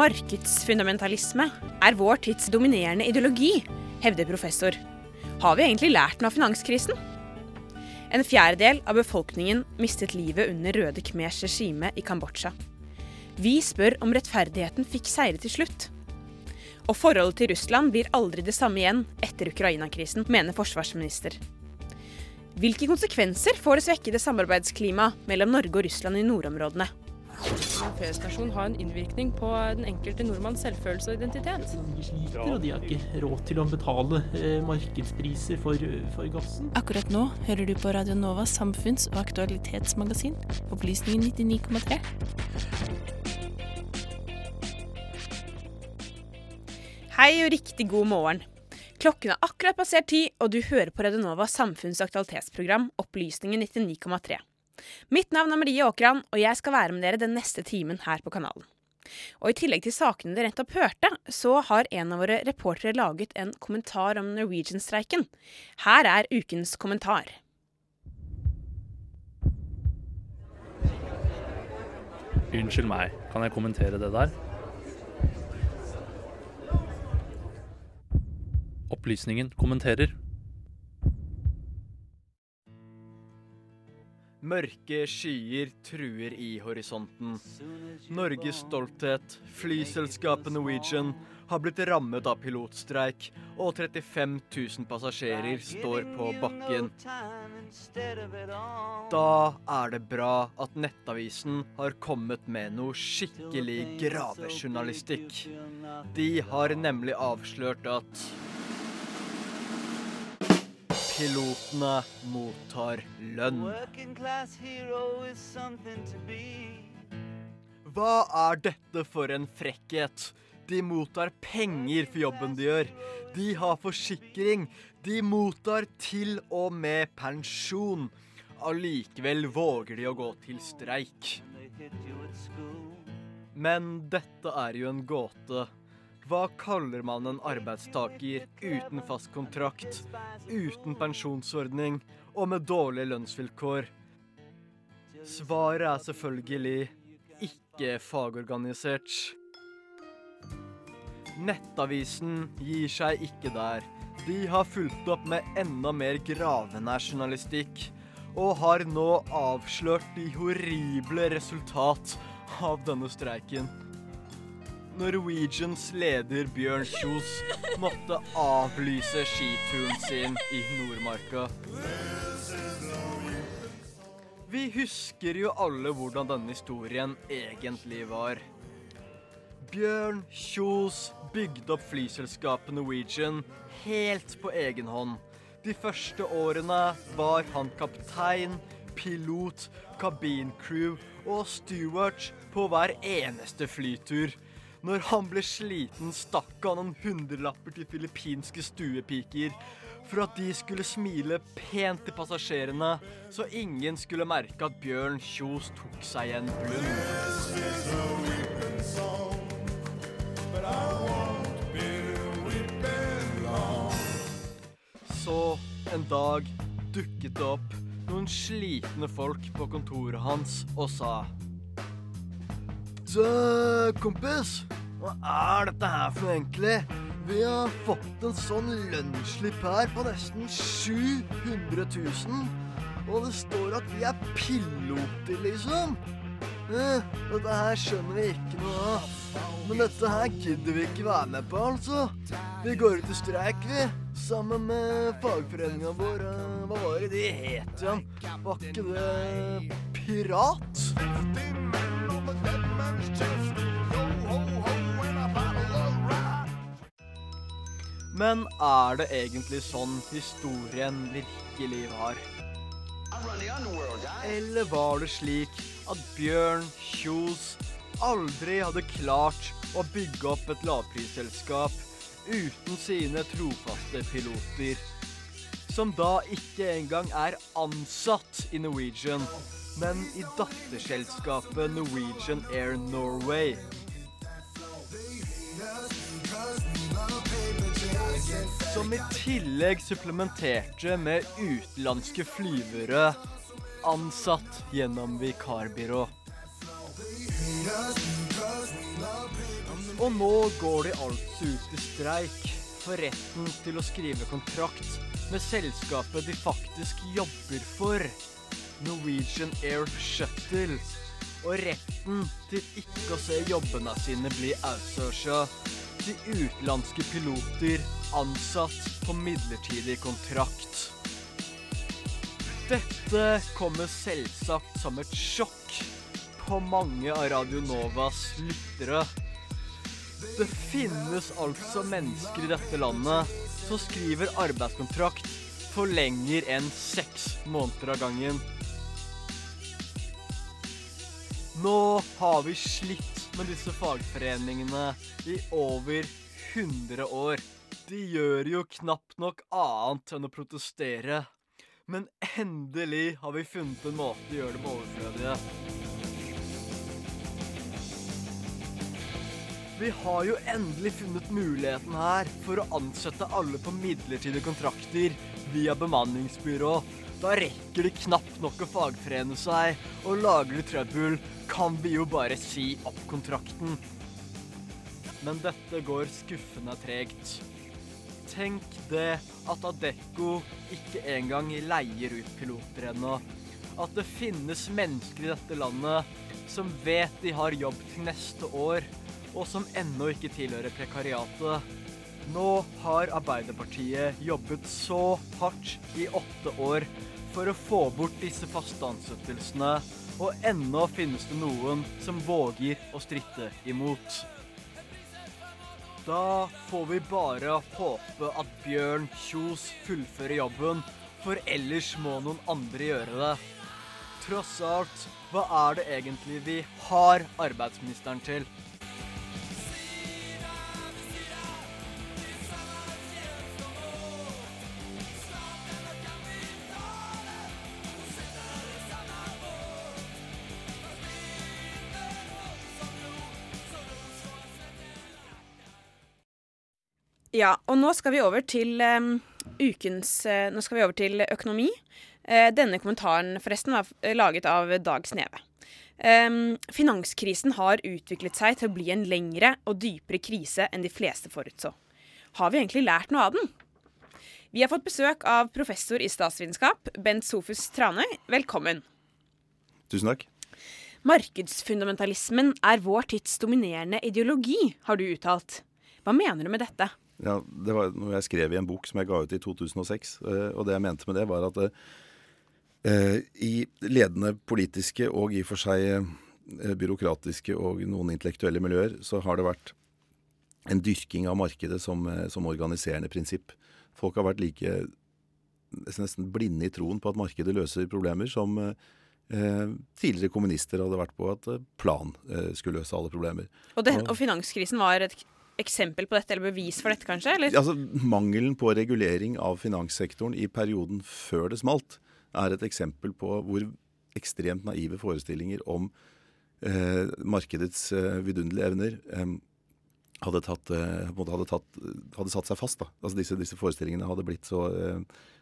Markedsfundamentalisme er vår tids dominerende ideologi, hevder professor. Har vi egentlig lært noe av finanskrisen? En fjerdedel av befolkningen mistet livet under Røde Khmers regime i Kambodsja. Vi spør om rettferdigheten fikk seire til slutt. Og forholdet til Russland blir aldri det samme igjen etter Ukraina-krisen, mener forsvarsminister. Hvilke konsekvenser får det svekkede samarbeidsklimaet mellom Norge og Russland i nordområdene? En feriestasjon har en innvirkning på den enkelte nordmanns selvfølelse og identitet. De sliter, og de har ikke råd til å betale eh, markedspriser for, for, gassen. Akkurat nå hører du på Radio Novas samfunns- og aktualitetsmagasin, Opplysningen 99,3. Hei og riktig god morgen. Klokken er akkurat passert ti, og du hører på Radionovas samfunns- og aktualitetsprogram Opplysningen 99,3. Mitt navn er Marie Åkran, og jeg skal være med dere den neste timen her på kanalen. Og I tillegg til sakene dere nettopp hørte, så har en av våre reportere laget en kommentar om Norwegian-streiken. Her er ukens kommentar. Unnskyld meg, kan jeg kommentere det der? Opplysningen kommenterer. Mørke skyer truer i horisonten. Norges stolthet, flyselskapet Norwegian, har blitt rammet av pilotstreik, og 35 000 passasjerer står på bakken. Da er det bra at Nettavisen har kommet med noe skikkelig gravejournalistikk. De har nemlig avslørt at Pilotene mottar lønn. Hva er dette for en frekkhet? De mottar penger for jobben de gjør. De har forsikring. De mottar til og med pensjon. Allikevel våger de å gå til streik. Men dette er jo en gåte. Hva kaller man en arbeidstaker uten fast kontrakt, uten pensjonsordning og med dårlige lønnsvilkår? Svaret er selvfølgelig ikke fagorganisert. Nettavisen gir seg ikke der. De har fulgt opp med enda mer gravende journalistikk, og har nå avslørt de horrible resultat av denne streiken. Norwegians leder Bjørn Kjos måtte avlyse skituren sin i Nordmarka. Vi husker jo alle hvordan denne historien egentlig var. Bjørn Kjos bygde opp flyselskapet Norwegian helt på egen hånd. De første årene var han kaptein, pilot, kabincrew og steward på hver eneste flytur. Når han ble sliten, stakk han noen hundrelapper til filippinske stuepiker for at de skulle smile pent til passasjerene, så ingen skulle merke at Bjørn Kjos tok seg en blund. Så en dag dukket det opp noen slitne folk på kontoret hans og sa så, kompis, hva er dette her for egentlig? Vi har fått en sånn lønnsslipp her på nesten 700 000. Og det står at vi er piloter, liksom. Eh, dette her skjønner vi ikke noe av. Men dette her gidder vi ikke være med på, altså. Vi går ut i streik, vi. Sammen med fagforeninga vår. Hva var det de het igjen? Var ikke det pirat? Men er det egentlig sånn historien virkelig var? Eller var det slik at Bjørn Kjos aldri hadde klart å bygge opp et lavprisselskap uten sine trofaste piloter? Som da ikke engang er ansatt i Norwegian, men i datterselskapet Norwegian Air Norway. Som i tillegg supplementerte med utenlandske flyvere ansatt gjennom vikarbyrå. Og nå går de altså ut i streik for retten til å skrive kontrakt med selskapet de faktisk jobber for, Norwegian Air Shuttle, og retten til ikke å se jobbene sine bli outsourca til utenlandske piloter ansatt på midlertidig kontrakt. Dette kommer selvsagt som et sjokk på mange av Radio Novas lyttere. Det finnes altså mennesker i dette landet som skriver arbeidskontrakt for lenger enn seks måneder av gangen. Nå har vi slitt med disse fagforeningene i over 100 år. De gjør jo knapt nok annet enn å protestere. Men endelig har vi funnet en måte å gjøre dem overflødige. Vi har jo endelig funnet muligheten her for å ansette alle på midlertidige kontrakter via bemanningsbyrå. Da rekker de knapt nok å fagforene seg, og lager de trøbbel, kan vi jo bare si opp kontrakten. Men dette går skuffende tregt. Tenk det at Adecco ikke engang leier ut piloter ennå. At det finnes mennesker i dette landet som vet de har jobb til neste år, og som ennå ikke tilhører prekariatet. Nå har Arbeiderpartiet jobbet så hardt i åtte år for å få bort disse faste ansettelsene, og ennå finnes det noen som våger å stritte imot. Da får vi bare håpe at Bjørn Kjos fullfører jobben, for ellers må noen andre gjøre det. Tross alt, hva er det egentlig vi har arbeidsministeren til? Ja, og nå skal vi over til um, ukens uh, Nå skal vi over til økonomi. Uh, denne kommentaren forresten var laget av Dag Sneve. Um, finanskrisen har utviklet seg til å bli en lengre og dypere krise enn de fleste forutså. Har vi egentlig lært noe av den? Vi har fått besøk av professor i statsvitenskap, Bent Sofus Tranøy. Velkommen. Tusen takk. Markedsfundamentalismen er vår tids dominerende ideologi, har du uttalt. Hva mener du med dette? Ja, Det var noe jeg skrev i en bok som jeg ga ut i 2006. Og det jeg mente med det, var at eh, i ledende politiske og i og for seg eh, byråkratiske og noen intellektuelle miljøer, så har det vært en dyrking av markedet som, eh, som organiserende prinsipp. Folk har vært like nesten blinde i troen på at markedet løser problemer, som eh, tidligere kommunister hadde vært på at plan eh, skulle løse alle problemer. Og, den, og finanskrisen var et eksempel på dette, eller bevis for dette, kanskje? Eller? Altså, Mangelen på regulering av finanssektoren i perioden før det smalt, er et eksempel på hvor ekstremt naive forestillinger om eh, markedets eh, vidunderlige evner eh, hadde, tatt, hadde, tatt, hadde, satt seg fast. Da. Altså disse, disse, forestillingene hadde blitt så,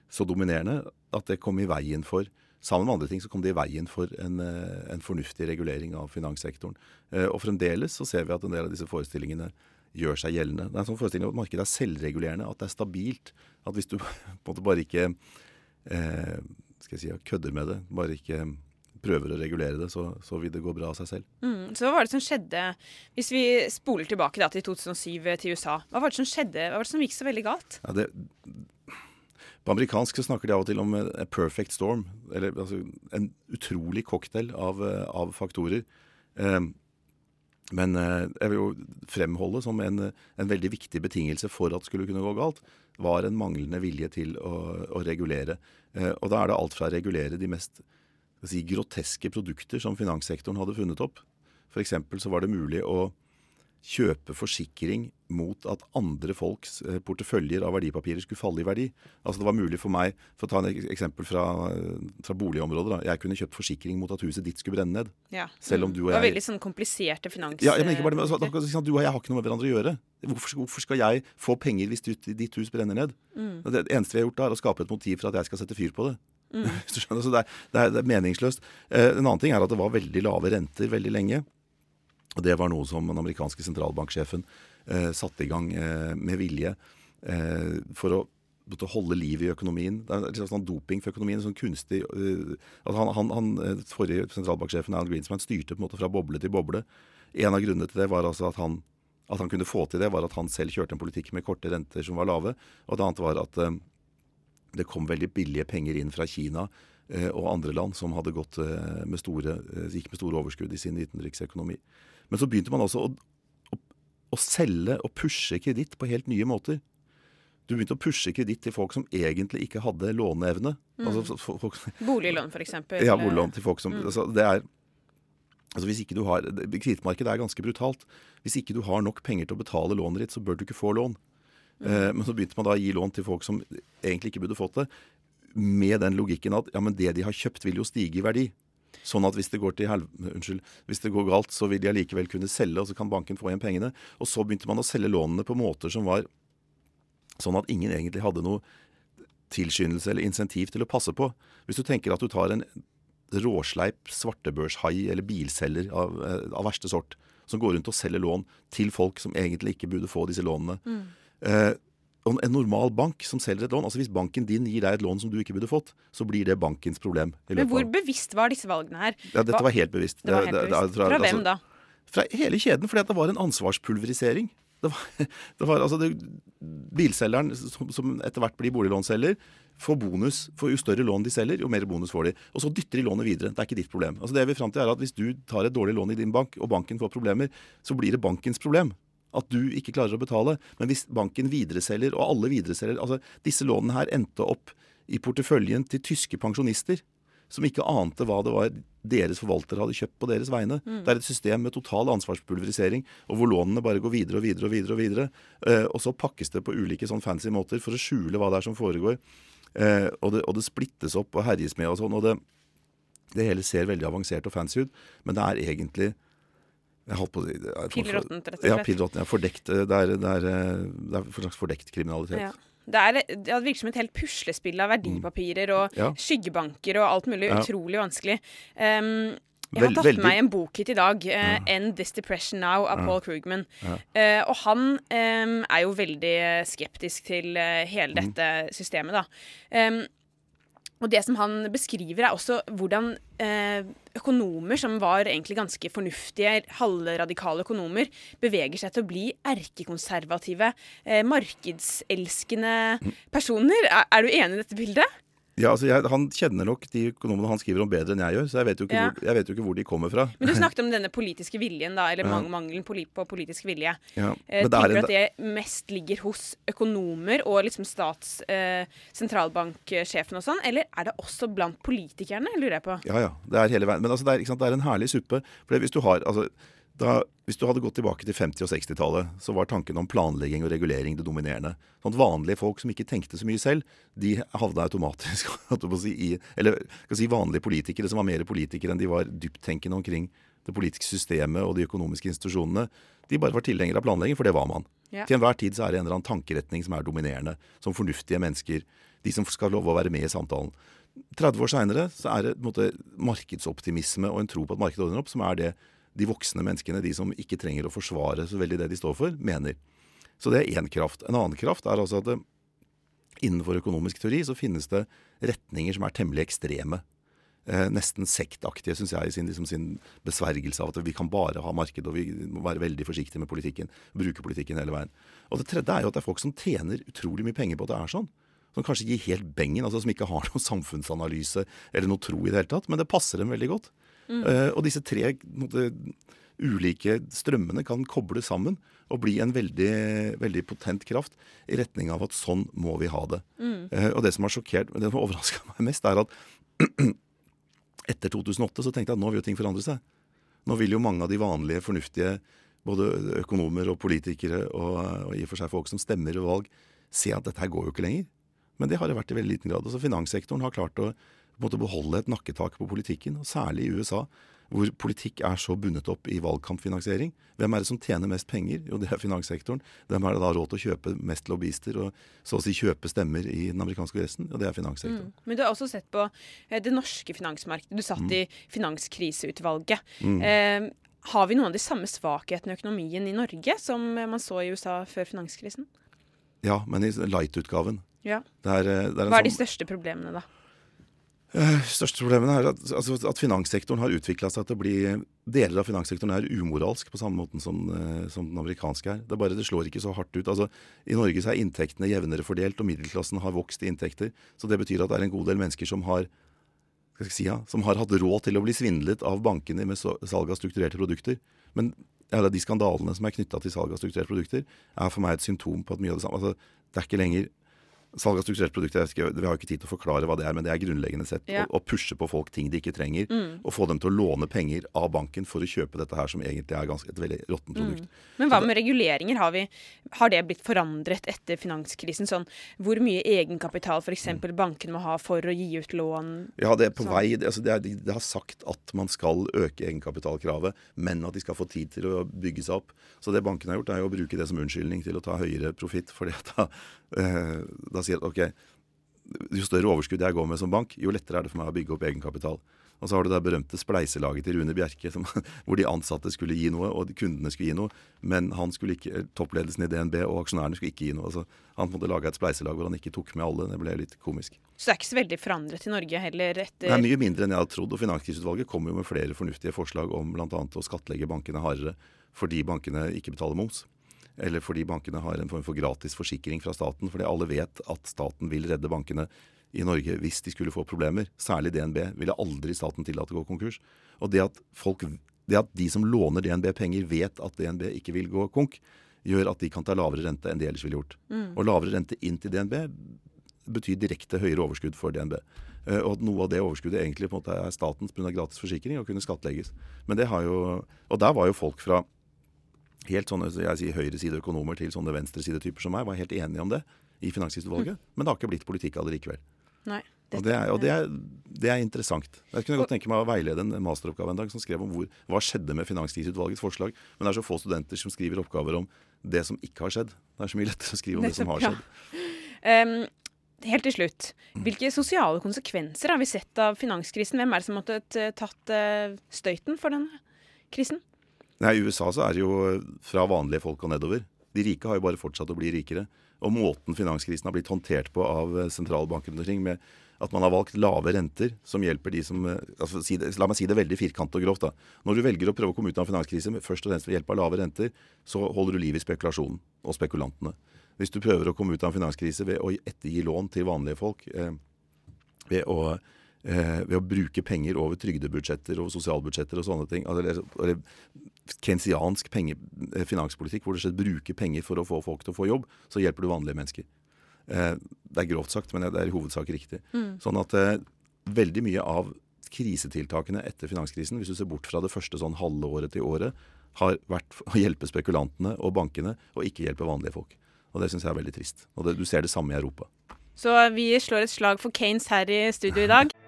så, dominerende at det kom i veien for Sammen med andre ting så kom det i veien for en, en fornuftig regulering av finanssektoren. Og fremdeles så ser vi at en del av disse forestillingene gjør seg gjeldende. Det er en sånn forestilling at markedet er selvregulerende, at det er stabilt. At hvis du på en måte bare ikke eh, skal jeg si, kødder med det, bare ikke prøver å regulere det, så, så vil det gå bra av seg selv. Mm, så hva var det som skjedde, hvis vi spoler tilbake da, til 2007 til USA, hva var det som skjedde, hva var det som gikk så veldig galt? Ja, det, På amerikansk så snakker de av og til om a perfect storm. Eller altså, en utrolig cocktail av, eh, av faktorer. Eh, men eh, jeg vil jo fremholde som en, en, veldig viktig betingelse for at det skulle kunne gå galt, var en manglende vilje til å, å regulere. Eh, og da er det alt fra å regulere de mest si, groteske produkter som finanssektoren hadde funnet opp. F.eks. så var det mulig å kjøpe forsikring mot at andre folks eh, porteføljer av verdipapirer skulle falle i verdi. Altså Det var mulig for meg, for å ta et eksempel fra, fra boligområdet da. Jeg kunne kjøpt forsikring mot at huset ditt skulle brenne ned. Ja. Selv om du og jeg Det var veldig sånn kompliserte finans... Ja, men ikke bare det, altså, Du og jeg har ikke noe med hverandre å gjøre. Hvorfor, hvorfor skal jeg få penger hvis ditt, ditt hus brenner ned? Mm. Det eneste vi har gjort da, er å skape et motiv for at jeg skal sette fyr på det. Mm. Så det er, det, er, det er meningsløst. Eh, en annen ting er at det var veldig lave renter veldig lenge. Og Det var noe som den amerikanske sentralbanksjefen eh, satt i gang eh, med vilje eh, for å, å holde liv i økonomien. Det er en sånn doping for økonomien. sånn kunstig, uh, han, han, han, eh, Forrige sentralbanksjefen Alan Greenspan styrte på en måte fra boble til boble. En av grunnene til det var altså at han, at han kunne få til det, var at han selv kjørte en politikk med korte renter som var lave. Og det annet var at uh, det kom veldig billige penger inn fra Kina uh, og andre land som hadde gått med store, gikk med store overskudd i sin utenriksøkonomi. Men så begynte man altså å, å, selge og pushe kreditt på helt nye måter. Du begynte å pushe kreditt til folk som egentlig ikke hadde låneevne. Mm. Altså, folk, boliglån, f.eks. Ja, boliglån til folk som mm. altså, det er, altså hvis ikke du har, Kredittmarkedet er ganske brutalt. Hvis ikke du har nok penger til å betale lånet ditt, så bør du ikke få lån. Mm. Eh, men så begynte man da å gi lån til folk som egentlig ikke burde fått det, med den logikken at ja, men det de har kjøpt, vil jo stige i verdi. Sånn at hvis det, går til unnskyld, hvis det går galt, så vil de allikevel kunne selge, og så kan banken få igjen pengene. Og så begynte man å selge lånene på måter som var sånn at ingen egentlig hadde noe tilskyndelse eller insentiv til å passe på. Hvis du tenker at du tar en råsleip svartebørshai eller bilselger av, eh, av, verste sort, som går rundt og selger lån til folk som egentlig ikke burde få disse lånene. Mm. Eh, en normal bank som selger et lån altså Hvis banken din gir deg et lån som du ikke burde fått, så blir det bankens problem. Men hvor bevisst var disse valgene her? Ja, Dette var helt bevisst. Det var helt bevisst. Fra, fra hvem altså, da? Fra hele kjeden, fordi det var en ansvarspulverisering. Det var, det var altså det, Bilselgeren, som, som etter hvert blir boliglånselger, får bonus. For jo større lån de selger, jo mer bonus får de. Og så dytter de lånet videre. Det er ikke ditt problem. Altså det vi frem til er at Hvis du tar et dårlig lån i din bank, og banken får problemer, så blir det bankens problem at du ikke klarer å betale. Men hvis banken videreselger, og alle videreselger altså Disse lånene her endte opp i porteføljen til tyske pensjonister som ikke ante hva det var deres forvaltere hadde kjøpt på deres vegne. Mm. Det er et system med total ansvarspulverisering, og hvor lånene bare går videre og videre og videre. Og videre. Eh, og så pakkes det på ulike sånn fancy måter for å skjule hva det er som foregår. Eh, og, det, og, det, splittes opp og herjes med og sånn. Og det, det hele ser veldig avansert og fancy ut, men det er egentlig på Pillråttent, rett og slett? Ja, pilrotten, Ja, fordekt. Det er, det er, det er en slags fordekt kriminalitet. Ja. Det, er, det virker som et helt puslespill av verdipapirer og ja. skyggebanker og alt mulig ja. utrolig vanskelig. Um, jeg har tatt veldig. meg en bok hit i dag, uh, ja. 'End This Depression Now' av Paul Krugman. Ja. Uh, og han um, er jo veldig skeptisk til uh, hele mm. dette mm. systemet, da. Um, og det som han beskriver, er også hvordan eh, økonomer som var egentlig ganske fornuftige, halvradikale økonomer, beveger seg til å bli erkekonservative, eh, markedselskende personer. Er, er, du enig i dette bildet? Ja, altså jeg, Han kjenner nok de økonomene han skriver om bedre enn jeg gjør, så jeg vet jo ikke, ja. hvor, vet jo ikke hvor, de kommer fra. Men du snakket om denne politiske viljen, da, eller ja. mangelen på, på, politisk vilje. Ja. Eh, Tenker du at det mest ligger hos økonomer og liksom stats... Eh, sentralbanksjefen og sånn, eller er det også blant politikerne, lurer jeg på? Ja, ja. Det er hele veien. Men altså, det, er, sant, det er en herlig suppe. For hvis du har altså da, hvis du hadde gått tilbake til 50- og 60-tallet, så var tanken om planlegging og regulering det dominerende. Sånn at Vanlige folk som ikke tenkte så mye selv, de havna automatisk si, i Eller si vanlige politikere som var mer politikere enn de var dypttenkende omkring det politiske systemet og de økonomiske institusjonene. De bare var tilhengere av planlegging, for det var man. Ja. Til enhver tid så er det en eller annen tankeretning som er dominerende. Som fornuftige mennesker. De som skal love å være med i samtalen. 30 år seinere så er det på en måte markedsoptimisme og en tro på at markedet ordner opp, som er det de voksne menneskene, de som ikke trenger å forsvare så veldig det de står for, mener. Så det er én kraft. En annen kraft er altså at det, innenfor økonomisk teori så finnes det retninger som er temmelig ekstreme. Eh, nesten sektaktige, syns jeg, i sin, liksom, sin, besvergelse av at vi kan bare ha marked, og vi må være veldig forsiktige med politikken. Bruke politikken hele veien. Og det tredje er jo at det er folk som tjener utrolig mye penger på at det er sånn. som kanskje gir helt bengen, altså som ikke har noen samfunnsanalyse eller noe tro i det hele tatt, men det passer dem veldig godt. Mm. Eh, og disse tre måte, ulike strømmene kan koble sammen og bli en veldig, veldig potent kraft i retning av at sånn må vi ha det. Mm. Uh, og det som har sjokkert, det som overraska meg mest, er at etter 2008 så tenkte jeg at nå vil jo ting forandre seg. Nå vil jo mange av de vanlige, fornuftige både økonomer og politikere og, og i og for seg folk som stemmer ved valg, se at dette her går jo ikke lenger. Men det har det vært i veldig liten grad. Altså Finanssektoren har klart å på en måte, beholde et nakketak på politikken, og særlig i USA, hvor politikk er så bundet opp i valgkampfinansiering. Hvem er det som tjener mest penger? Jo, det er finanssektoren. Hvem er det da råd til å kjøpe mest lobbyister og så å si kjøpe stemmer i den amerikanske kongressen? Jo, det er finanssektoren. Mm. Men du har også sett på eh, det norske finansmarkedet. Du satt Mm. i Finanskriseutvalget. Mm. Eh, har vi noen av de samme svakhetene i økonomien i Norge som eh, man så i USA før finanskrisen? Ja, men i light-utgaven. Ja. Det er, eh, det er Hva er de sånn- største problemene, da? Eh, største problemet er at, altså, at finanssektoren har utvikla seg til å bli Deler av finanssektoren er umoralsk på samme måten som, eh, som den amerikanske er. Det er bare det slår ikke så hardt ut. Altså, I Norge er inntektene jevnere fordelt, og middelklassen har vokst i inntekter. Så det betyr at det er en god del mennesker som har si, ja, som har hatt råd til å bli svindlet av bankene med salg av strukturerte produkter. Men ja, de skandalene som er knytta til salg av strukturerte produkter, er for meg et symptom på at mye av det samme altså, Det er ikke lenger Salg av strukturerte produkter, ikke, Vi har jo ikke tid til å forklare hva det er, men det er grunnleggende sett Ja. å, å pushe på folk ting de ikke trenger. Mm. Og få dem til å låne penger av banken for å kjøpe dette her, som egentlig er ganske, et veldig råttent produkt. Mm. Men hva med reguleringer? Har, vi, har det blitt forandret etter finanskrisen? Sånn, hvor mye egenkapital f.eks. Mm. bankene må ha for å gi ut lån? Ja, det er på Sånn. vei. Det, altså det, er, de, de har sagt at man skal øke egenkapitalkravet, men at de skal få tid til å bygge seg opp. Så det bankene har gjort, er jo å bruke det som unnskyldning til å ta høyere profitt. fordi at da, eh, da sier at ok, jo større overskudd jeg går med som bank, jo lettere er det for meg å bygge opp egenkapital. Og så har du det berømte spleiselaget til Rune Bjerke, som, hvor de ansatte skulle gi noe, og kundene skulle gi noe. Men han skulle ikke, toppledelsen i DNB og aksjonærene skulle ikke gi noe. Altså, han måtte lage et spleiselag hvor han ikke tok med alle. Det ble litt komisk. Så det er ikke så veldig forandret i Norge heller etter Det er mye mindre enn jeg hadde trodd. og Finanskriseutvalget kommer jo med flere fornuftige forslag om bl.a. å skattlegge bankene hardere fordi bankene ikke betaler moms. Eller fordi bankene har en form for gratis forsikring fra staten. Fordi alle vet at staten vil redde bankene i Norge hvis de skulle få problemer. Særlig DNB ville aldri staten tillate å gå konkurs. Og det at, folk, det at de som låner DNB penger, vet at DNB ikke vil gå konk, gjør at de kan ta lavere rente enn de ellers ville gjort. Mm. Og lavere rente inn til DNB betyr direkte høyere overskudd for DNB. Eh, Og at noe av det overskuddet egentlig på en måte er statens pga. gratis forsikring og kunne skattlegges. Men det har jo, Og der var jo folk fra helt sånne jeg sier høyresideøkonomer til sånne venstresidetyper som meg, var helt enige om det i Finanskriseutvalget. Men det har ikke blitt politikk av det likevel. Nei. Og, det er, og det, er, det er interessant. Jeg kunne godt tenke meg å veilede en masteroppgave en dag som skrev om hvor, hva skjedde med Finanskriseutvalgets forslag. Men det er så få studenter som skriver oppgaver om det som ikke har skjedd. Det er så mye lettere å skrive om det som har skjedd. ja. Um, helt til slutt. Mm. Hvilke sosiale konsekvenser har vi sett av finanskrisen? Hvem er det som måtte tatt eh, støyten for denne krisen? Nei, I USA så er det jo fra vanlige folk og nedover. De rike har jo bare fortsatt å bli rikere. Og måten finanskrisen har blitt håndtert på av eh, sentralbanken rundt omkring, med at man har valgt lave renter, som hjelper de som eh, altså, si det, La meg si det veldig firkantet og grovt. da. Når du velger å prøve å komme ut av en finanskrise først og fremst ved hjelp av lave renter, så holder du liv i spekulasjonen og spekulantene. Hvis du prøver å komme ut av en finanskrise ved å ettergi lån til vanlige folk, eh, ved å eh, ved å bruke penger over trygdebudsjetter over sosialbudsjetter og sånne ting. Altså, eller, eller kensiansk penge, eh, finanspolitikk hvor du slett bruker penger for å få folk til å få jobb, så hjelper du vanlige mennesker. Eh, det er grovt sagt, men det er i hovedsak riktig. Mm. Sånn at eh, veldig mye av krisetiltakene etter finanskrisen, hvis du ser bort fra det første sånn halve året til året, har vært å hjelpe spekulantene og bankene, og ikke hjelpe vanlige folk. Og det syns jeg er veldig trist. Og det, du ser det samme i Europa. Så vi slår et slag for Kanes her i studio i dag.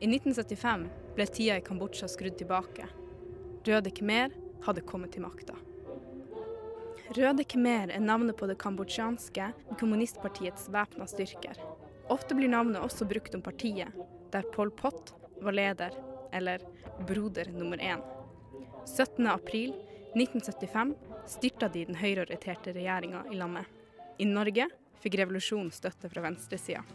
I 1975 ble tida i Kambodsja skrudd tilbake. Røde khmer hadde kommet til makta. Røde khmer er navnet på det kambodsjanske kommunistpartiets væpna styrker. Ofte blir navnet også brukt om partiet, der Pol Pot var leder, eller broder nummer én. 17. april 1975 styrta de den høyreorienterte regjeringa i landet. I Norge fikk revolusjonen støtte fra venstresida.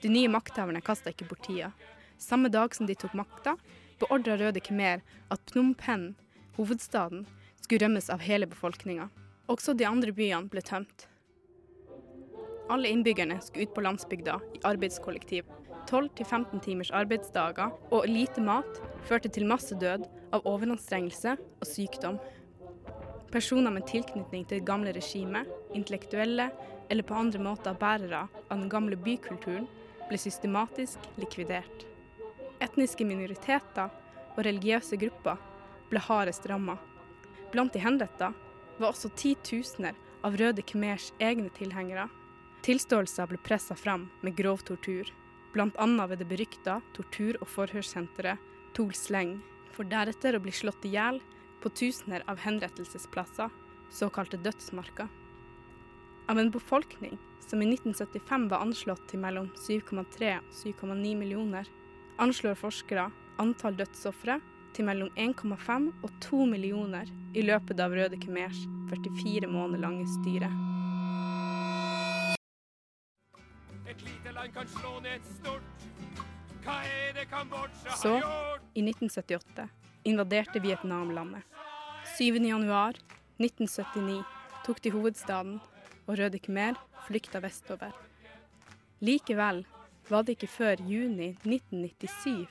De nye makthaverne kasta ikke bort tida. Samme dag som de tok makta, beordra Røde Khmer at Phnom Penh, hovedstaden, skulle rømmes av hele befolkninga. Også de andre byene ble tømt. Alle innbyggerne skulle ut på landsbygda i arbeidskollektiv. 12-15 timers arbeidsdager og lite mat førte til massedød av overanstrengelse og sykdom. Personer med tilknytning til det gamle regimet, intellektuelle eller på andre måter bærere av den gamle bykulturen, ble systematisk likvidert. Etniske minoriteter og religiøse grupper ble hardest ramma. Blant de henretta var også titusener av Røde Khmers egne tilhengere. Tilståelser ble pressa fram med grov tortur, bl.a. ved det berykta tortur- og forhørssenteret Tol Sleng, for deretter å bli slått i hjel på tusener av henrettelsesplasser, såkalte dødsmarker. Av en befolkning som i 1975 var anslått til mellom 7,3 og 7,9 millioner, anslår forskere antall dødsofre til mellom 1,5 og 2 millioner i løpet av Røde Khmers 44 måneder lange styre. Et lite land kan slå ned et stort. Hva er det Kambodsja Så, har gjort? i 1978, invaderte Vietnam landet. 7. januar 1979 tok de hovedstaden, og Røde Khmer flykta vestover. Likevel var det ikke før juni 1997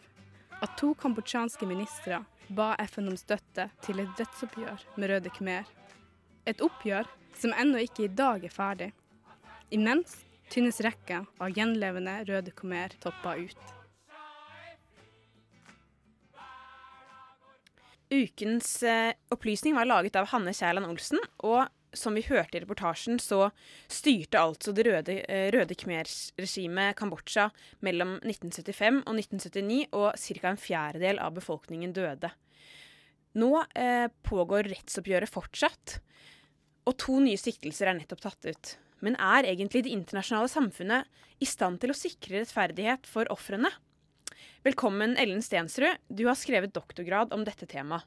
at to kambodsjanske ministre ba FN om støtte til et dødsoppgjør med Røde Khmer. Et oppgjør som ennå ikke i dag er ferdig. Imens tynnes rekka av gjenlevende Røde Khmer toppa ut. Ukens eh, opplysning var laget av Hanne Kjærland Olsen, og som vi hørte i reportasjen, så styrte altså det røde, eh, røde Khmer-regimet Kambodsja mellom 1975 og 1979, og ca. en fjerdedel av befolkningen døde. Nå eh, pågår rettsoppgjøret fortsatt, og to nye siktelser er nettopp tatt ut. Men er egentlig det internasjonale samfunnet i stand til å sikre rettferdighet for ofrene? Velkommen, Ellen Stensrud. Du har skrevet doktorgrad om dette temaet.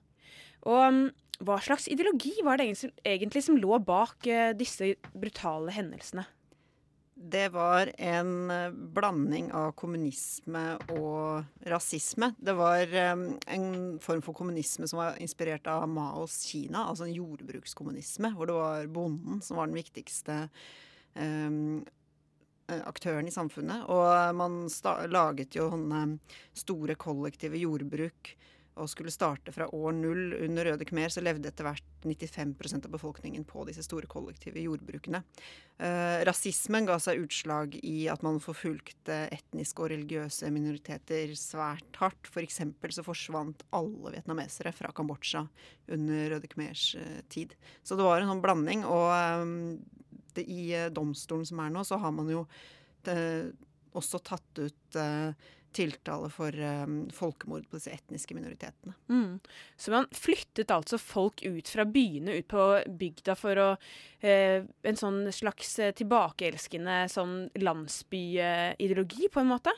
Og um, hva slags ideologi var det egentlig, som lå bak uh, disse brutale hendelsene? Det var en eh, blanding av kommunisme og rasisme. Det var um, en form for kommunisme som var inspirert av Maos Kina, altså en jordbrukskommunisme, hvor det var bonden som var den viktigste um, aktøren i samfunnet. Og man laget jo sånne store kollektive jordbruk og skulle starte fra år null. Under Røde Khmer så levde etter hvert 95% av befolkningen på disse store kollektive jordbrukene. Eh, rasismen ga seg utslag i at man forfulgte etniske og religiøse minoriteter svært hardt. For så forsvant alle vietnamesere fra Kambodsja under Røde Khmers eh, tid. Så det var en sånn blanding. Og eh, det, i eh, domstolen som er nå, så har man jo det, også tatt ut eh, tiltale for um, folkemord på disse etniske minoritetene. Mm. Så man flyttet altså folk ut fra byene, ut på bygda for å eh, En sånn slags tilbakeelskende sånn landsbyideologi, på en måte?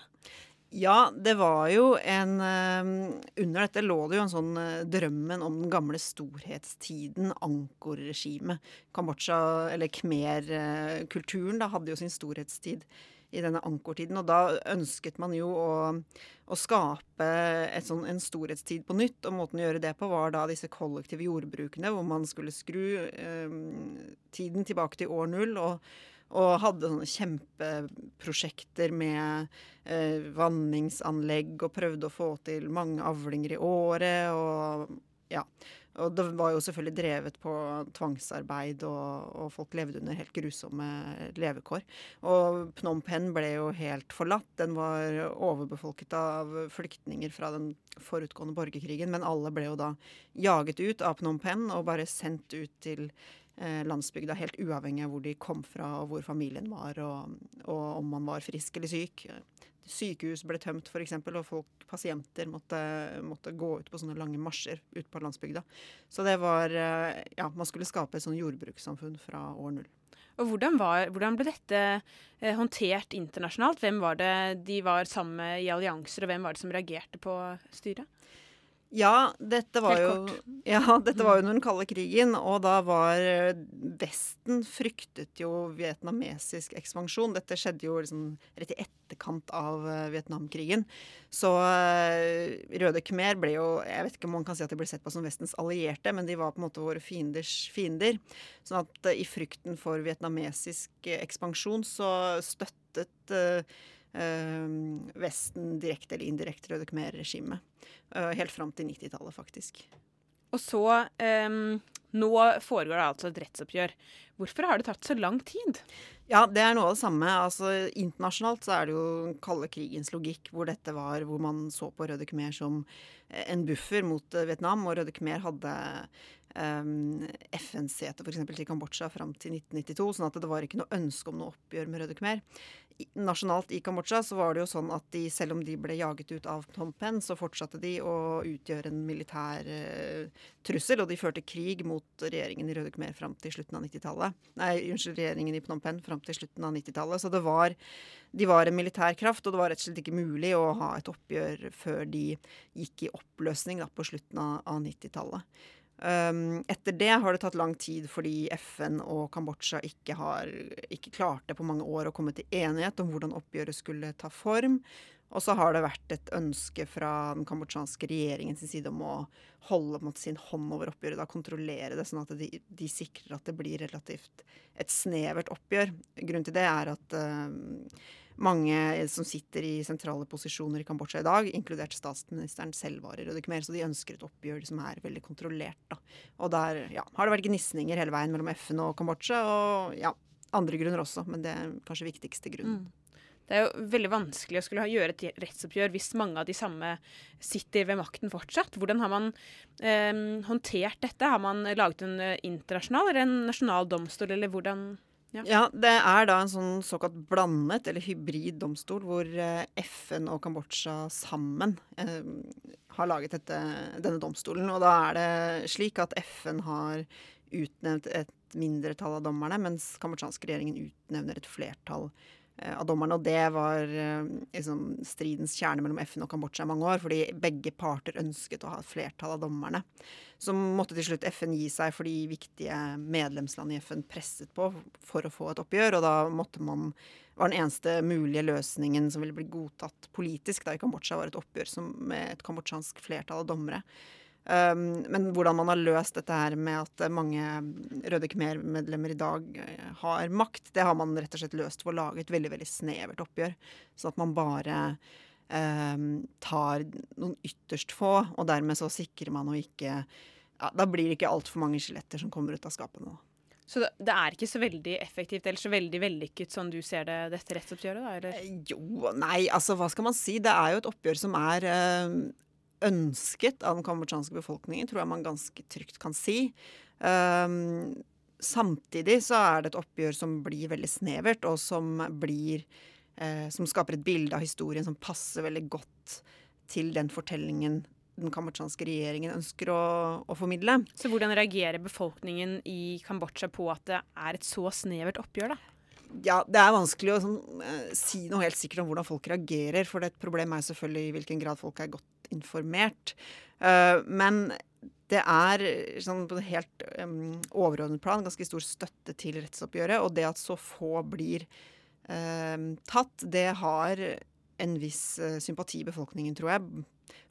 Ja, det var jo en Under dette lå det jo en sånn drømmen om den gamle storhetstiden, Angkor-regimet. Kambodsja, eller Khmer-kulturen, da hadde jo sin storhetstid i denne Angkor-tiden. Og da ønsket man jo å, å skape sånn, en storhetstid på nytt. Og måten å gjøre det på var da disse kollektive jordbrukene, hvor man skulle skru eh, tiden tilbake til år null. og og hadde sånne kjempeprosjekter med eh, vanningsanlegg og prøvde å få til mange avlinger i året. Og ja. Og det var jo selvfølgelig drevet på tvangsarbeid, og, og, folk levde under helt grusomme levekår. Og Phnom Penh ble jo helt forlatt. Den var overbefolket av flyktninger fra den forutgående borgerkrigen, men alle ble jo da jaget ut av Phnom Penh og bare sendt ut til eh, landsbygda, helt uavhengig av hvor de kom fra og hvor familien var, og, og om man var frisk eller syk. Sykehus ble tømt f.eks., og folk, pasienter måtte, måtte gå ut på sånne lange marsjer ut på landsbygda. Så det var eh, Ja, man skulle skape et sånn jordbrukssamfunn fra år null. Og hvordan, var, hvordan ble dette eh, håndtert internasjonalt? Hvem var det de var sammen med i allianser, og hvem var det som reagerte på styret? Ja, dette var, jo, ja, dette var jo under den kalde krigen, og da var eh, Vesten fryktet jo vietnamesisk ekspansjon. Dette skjedde jo liksom rett i etterkant av eh, Vietnamkrigen. Så eh, Røde Khmer ble jo Jeg vet ikke om man kan si at de ble sett på som Vestens allierte, men de var på en måte våre fienders fiender. Sånn at i frykten for vietnamesisk ekspansjon så støttet Vesten direkte eller indirekte Røde Khmer-regimet. Eh, helt fram til 90-tallet, faktisk. Og så ehm, Nå foregår det altså et rettsoppgjør. Hvorfor har det tatt så lang tid? Ja, det er noe av det samme. Altså, internasjonalt så er det jo den kalde krigens logikk, hvor dette var, hvor man så på Røde Khmer som eh, en buffer mot eh, Vietnam. Og Røde Khmer hadde um, FN-sete f.eks. til Kambodsja fram til 1992, sånn at det var ikke noe ønske om noe oppgjør med Røde Khmer. Nasjonalt i Kambodsja så var det jo sånn at de, selv om de ble jaget ut av Phnom Penh, så fortsatte de å utgjøre en militær eh, trussel, og de førte krig mot regjeringen i Røde Khmer fram til slutten av 90-tallet. Nei, unnskyld, regjeringen i Phnom Penh fram til slutten av 90-tallet. Så det var, de var en militær kraft, og det var rett og slett ikke mulig å ha et oppgjør før de gikk i oppløsning da, på slutten av, av 90-tallet. Um, etter det har det tatt lang tid fordi FN og Kambodsja ikke, har, ikke klarte på mange år å komme til enighet om hvordan oppgjøret skulle ta form. Og så har det vært et ønske fra den kambodsjanske regjeringens side om å holde måte, sin hånd over oppgjøret, da kontrollere det, sånn at de, de sikrer at det blir relativt et snevert oppgjør. Grunnen til det er at uh, mange som sitter i sentrale posisjoner i Kambodsja i dag, inkludert statsministeren, selv var i Røde Khmer, så de ønsker et oppgjør som er veldig kontrollert. Da. Og der ja, har det vært gnisninger hele veien mellom FN og Kambodsja, og ja, andre grunner også, men det er kanskje viktigste grunnen. Mm. Det er jo veldig vanskelig å skulle gjøre et rettsoppgjør hvis mange av de samme sitter ved makten fortsatt. Hvordan har man eh, håndtert dette? Har man laget en eh, internasjonal eller en nasjonal domstol, eller hvordan ja. Ja, det er da en sånn såkalt blandet eller hybrid domstol, hvor eh, FN og Kambodsja sammen eh, har laget dette, denne domstolen. Og da er det slik at FN har utnevnt et mindretall av dommerne, mens kambodsjanske regjeringen utnevner et flertall av dommerne. Og det var eh, liksom, stridens kjerne mellom FN og Kambodsja i mange år, fordi begge parter ønsket å ha et flertall av dommerne. Så måtte til slutt FN gi seg fordi viktige medlemsland i FN presset på for å få et oppgjør, og da måtte man var den eneste mulige løsningen som ville bli godtatt politisk da i Kambodsja, var et oppgjør som, med et kambodsjansk flertall av dommere. Um, men hvordan man har løst dette her med at mange Røde Khmer-medlemmer i dag eh, har makt, det har man rett og slett løst ved å lage et veldig veldig snevert oppgjør. Sånn at man bare um, tar noen ytterst få, og dermed så sikrer man å ikke ja, Da blir det ikke altfor mange skjeletter som kommer ut av skapet nå. Så det, er ikke så veldig effektivt eller så veldig vellykket sånn du ser det, dette rettsoppgjøret? da, eller? Jo, nei, altså hva skal man si? Det er jo et oppgjør som er eh, ønsket av den kambodsjanske befolkningen, tror jeg man ganske trygt kan si. Um, samtidig så er det et oppgjør som blir veldig snevert, og som blir eh, Som skaper et bilde av historien som passer veldig godt til den fortellingen den kambodsjanske regjeringen ønsker å, å formidle. Så hvordan reagerer befolkningen i Kambodsja på at det er et så snevert oppgjør, da? Ja, Det er vanskelig å sånn, eh, si noe helt sikkert om hvordan folk reagerer. For det problem er selvfølgelig i hvilken grad folk er godt informert. Eh, men det er sånn, på et helt um, overordnet plan ganske stor støtte til rettsoppgjøret. Og det at så få blir eh, tatt, det har en viss uh, sympati i befolkningen, tror jeg.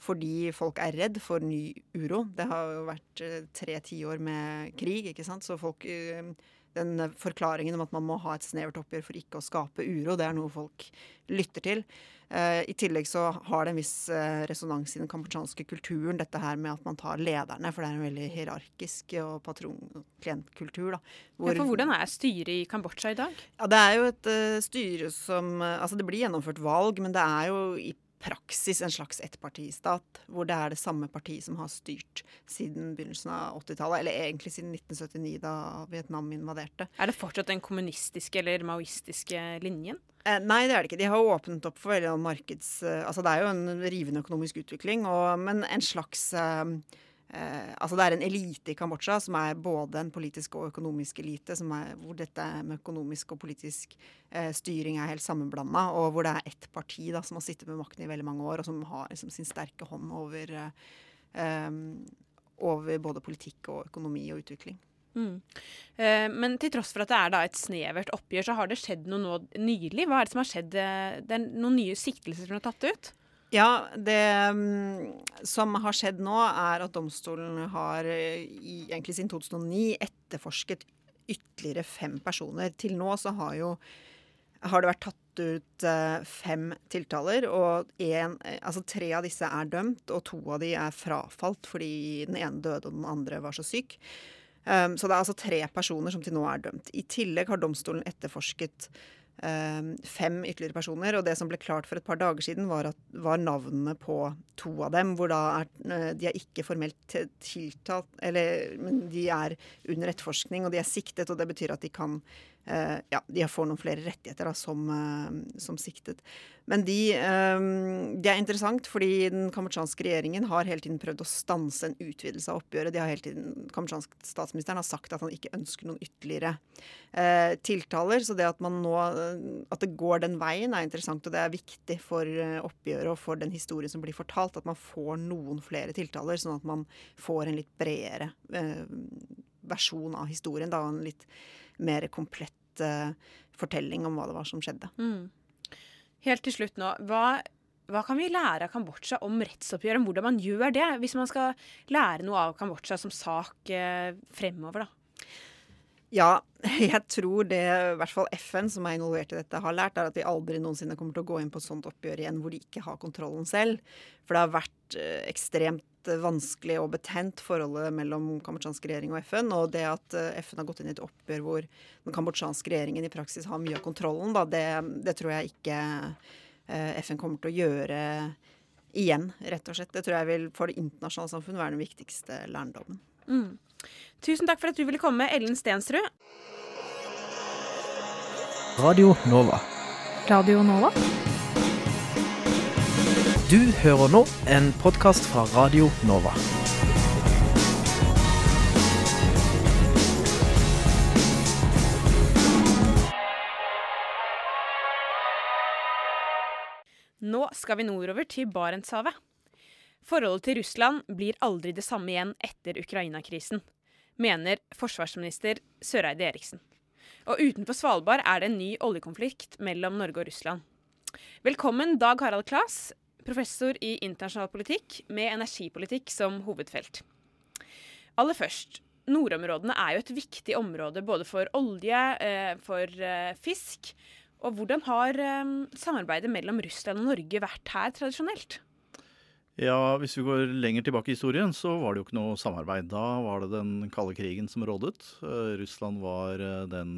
Fordi folk er redd for ny uro. Det har jo vært uh, tre tiår med krig, ikke sant. Så folk eh, den forklaringen om at man må ha et snevert oppgjør for ikke å skape uro, det er noe folk lytter til. Eh, I tillegg så har det en viss eh, resonans i den kambodsjanske kulturen, dette her med at man tar lederne, for det er en veldig hierarkisk og patron-klientkultur. da. Ja, for hvordan er styret i Kambodsja i dag? Ja, Det er jo et uh, styre som uh, Altså, det blir gjennomført valg, men det er jo i praksis en slags ettpartistat, hvor det er det samme partiet som har styrt siden begynnelsen av 80-tallet, eller egentlig siden 1979, da Vietnam invaderte. Er det fortsatt den kommunistiske eller maoistiske linjen? Eh, nei, det er det ikke. De har åpnet opp for veldig markeds... Eh, altså det er jo en rivende økonomisk utvikling, og, men en slags eh, Eh, altså det er en elite i Kambodsja som er både en politisk og økonomisk elite, er, hvor dette med økonomisk og politisk eh, styring er helt sammenblanda, og hvor det er ett parti da, som har sittet med makten i veldig mange år, og som har liksom, sin sterke hånd over, eh, over både politikk og økonomi og utvikling. Mm. Eh, men til tross for at det er et snevert oppgjør, så har det skjedd noe nå nylig. Hva er det som har skjedd? Det er noen nye siktelser som er tatt ut? Ja, det mm, som har skjedd nå, er at domstolen har i, egentlig siden 2009 etterforsket ytterligere fem personer. Til nå så har jo har det vært tatt ut uh, fem tiltaler, og en, altså tre av disse er dømt, og to av de er frafalt fordi den ene døde og den andre var så syk. Um, så det er altså tre personer som til nå er dømt. I tillegg har domstolen etterforsket fem ytterligere personer. Og det som ble klart for et par dager siden, var, at, var navnene på to av dem. Hvor da er eh, de er ikke formelt tiltalt, eller men de er under etterforskning, og de er siktet. Og det betyr at de kan ja, de får noen flere rettigheter da, som, uh, som, siktet. Men de, uh, det er interessant, fordi den kambodsjanske regjeringen har hele tiden prøvd å stanse en utvidelse av oppgjøret. De har hele tiden, kambodsjansk statsministeren har sagt at han ikke ønsker noen ytterligere tiltaler. Så det at, man nå, at det går den veien, er interessant, og det er viktig for oppgjøret og for den historien som blir fortalt, at man får noen flere tiltaler, sånn at man får en litt bredere versjon av historien. Da, en litt mer komplett uh, fortelling om hva det var som skjedde. Mm. Helt til slutt nå. Hva, hva, kan vi lære av Kambodsja om rettsoppgjøret? om hvordan man gjør det? Hvis man skal lære noe av Kambodsja som sak uh, fremover, da? Ja, jeg tror det i hvert fall FN, som er involvert i dette, har lært, er at de aldri noensinne kommer til å gå inn på et sånt oppgjør igjen hvor de ikke har kontrollen selv. For det har vært uh, ekstremt vanskelig og betent forholdet mellom kambodsjansk regjering og FN. Og det at eh, FN har gått inn i et oppgjør hvor den kambodsjanske regjeringen i praksis har mye av kontrollen, da, det, det, tror jeg ikke eh, FN kommer til å gjøre igjen, rett og slett. Det tror jeg vil for det internasjonale samfunn være den viktigste lærdommen. Mm. Tusen takk for at du ville komme, Ellen Stensrud. Radio Nova. Radio Nova? Du hører nå en podkast fra Radio Nova. Nå skal vi nordover til Barentshavet. Forholdet til Russland blir aldri det samme igjen etter Ukraina-krisen, mener forsvarsminister Søreide Eriksen. Og utenfor Svalbard er det en ny oljekonflikt mellom Norge og Russland. Velkommen, Dag Harald Klas, professor i internasjonal politikk med energipolitikk som hovedfelt. Aller først, nordområdene er jo et viktig område både for olje, eh, for eh, fisk. Og hvordan har eh, samarbeidet mellom Russland og Norge vært her tradisjonelt? Ja, Hvis vi går lenger tilbake i historien, så var det jo ikke noe samarbeid. Da var det den kalde krigen som rådet. Russland var den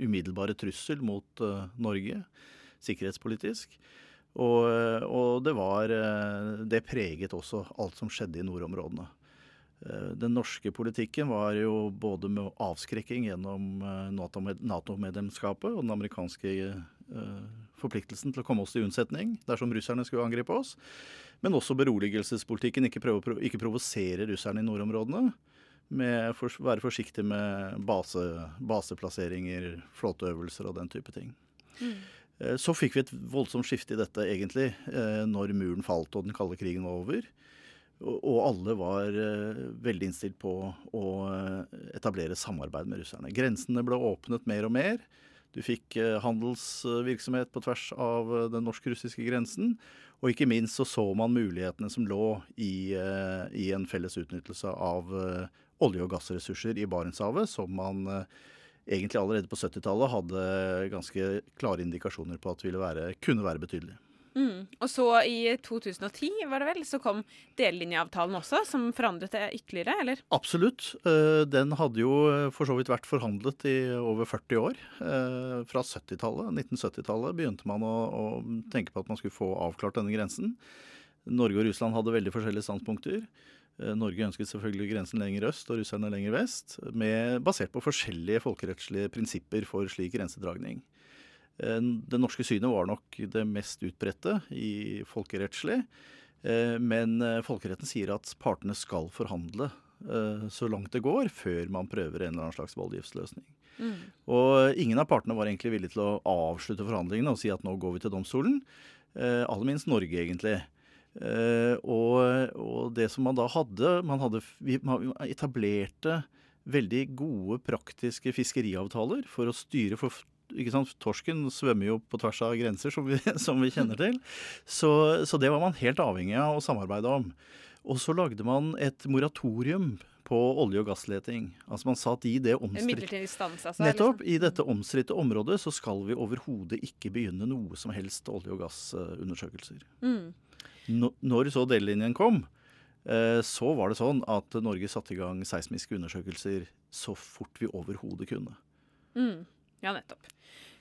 umiddelbare trussel mot Norge sikkerhetspolitisk. Og, og, det var eh, Det preget også alt som skjedde i nordområdene. Eh, den norske politikken var jo både med avskrekking gjennom eh, Nato-medlemskapet og den amerikanske forpliktelsen til å komme oss til unnsetning dersom russerne skulle angripe oss. Men også beroligelsespolitikken. Ikke, prøve, ikke provosere russerne i nordområdene. Med for, være forsiktig med base, baseplasseringer, flåteøvelser og den type ting. Mm. Eh, så fikk vi et voldsomt skifte i dette, egentlig, eh, når muren falt og den kalde krigen var over. Og alle var eh, veldig innstilt på å etablere samarbeid med russerne. Grensene ble åpnet mer og mer. Du fikk handelsvirksomhet på tvers av den norsk-russiske grensen. Og ikke minst så så man mulighetene som lå i, i en felles utnyttelse av olje- og gassressurser i Barentshavet, som man egentlig allerede på 70-tallet hadde ganske klare indikasjoner på at det være, kunne være betydelig. Mm. Og så i 2010 var det vel, så kom delelinjeavtalen også, som forandret det ytterligere, eller? Absolutt. Eh, Den hadde jo eh, for så vidt vært forhandlet i over 40 år. Eh, Fra 70-tallet, 1970-tallet begynte man å, å tenke på at man skulle få avklart denne grensen. Norge og Russland hadde veldig forskjellige standpunkter. Eh, Norge ønsket selvfølgelig grensen lenger øst og russerne lenger vest, med, basert på forskjellige folkerettslige prinsipper for slik grensedragning. Eh, Det norske synet var nok det mest utbredte i folkerettslig. Eh, Men folkeretten sier at partene skal forhandle så langt det går, før man prøver en eller annen slags voldgiftsløsning. Mm. Og ingen av partene var egentlig villige til å avslutte forhandlingene og si at nå går vi til domstolen. Aller minst Norge, egentlig. Eh, og, og det som man da hadde Man, hadde, vi, man etablerte veldig gode, praktiske fiskeriavtaler for å styre for? Torsken svømmer jo på tvers av grenser, som vi, som vi kjenner til. Så, så det var man helt avhengig av å samarbeide om. Og så lagde man et moratorium på olje- og gassleting. Altså Man sa at i det omstridte altså? Nettopp. I dette omstridte området så skal vi overhodet ikke begynne noe som helst olje- og gassundersøkelser. Mm. Nå- Når så delelinjen kom, eh, så var det sånn at Norge satte i gang seismiske undersøkelser så fort vi overhodet kunne. Mm. Ja, nettopp.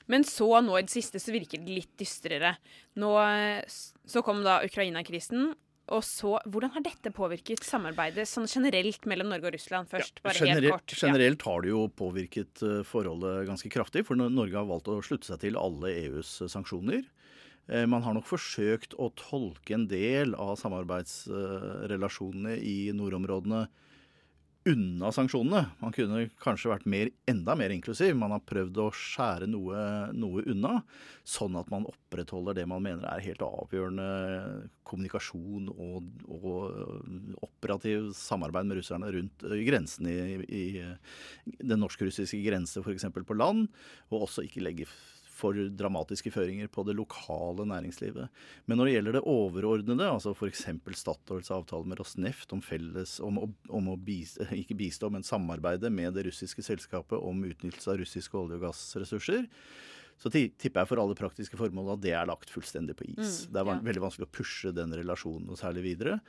Men så nå i det siste så virker det litt dystrere. Nå eh, så kom da Ukraina-krisen. Og så, Hvordan har dette påvirket samarbeidet sånn generelt mellom Norge og Russland? først, bare helt Generelt, kort. Ja. generelt har det jo påvirket eh, forholdet ganske kraftig, for Norge har valgt å slutte seg til alle EUs sanksjoner. Eh, Man har nok forsøkt å tolke en del av samarbeidsrelasjonene i nordområdene unna sanksjonene. Man kunne kanskje vært mer, enda mer inklusiv. Man har prøvd å skjære noe, noe unna, sånn at man opprettholder det man mener er helt avgjørende kommunikasjon og, og operativ samarbeid med russerne rundt grensen i, i den norsk-russiske grense, f.eks. på land, og også ikke legge for dramatiske føringer på det lokale næringslivet. Men når det gjelder det overordnede, altså f.eks. Statoils avtale med Rosneft om, felles, om, om å bistå, ikke bistå, men samarbeide med det russiske selskapet om utnyttelse av russiske olje- og gassressurser, så tipper jeg for alle praktiske formål at det er lagt fullstendig på is. Mm, det er ja. veldig vanskelig å pushe den relasjonen noe særlig videre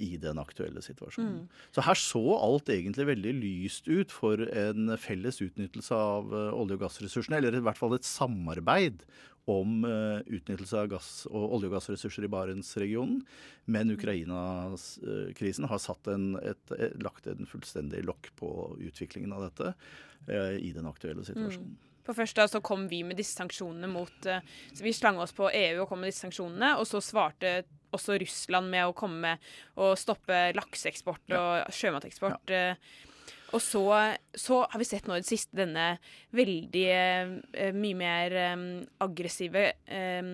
i den aktuelle situasjonen. Mm. Så her så alt egentlig veldig lyst ut for en felles utnyttelse av eh, olje- og gassressursene, eller i hvert fall et samarbeid om eh, utnyttelse av gass og olje- og gassressurser i Barentsregionen. Men Ukraina-krisen har satt en, et, et, lagt en fullstendig lokk på utviklingen av dette eh, i den aktuelle situasjonen. For først da så kom vi med disse sanksjonene mot eh, Så vi slang oss på EU og kom med disse sanksjonene, og så svarte også Russland med å komme med å stoppe lakseeksport og sjømateksport. Ja. Og så, så har vi sett nå i det siste denne veldig eh, mye mer eh, aggressive eh,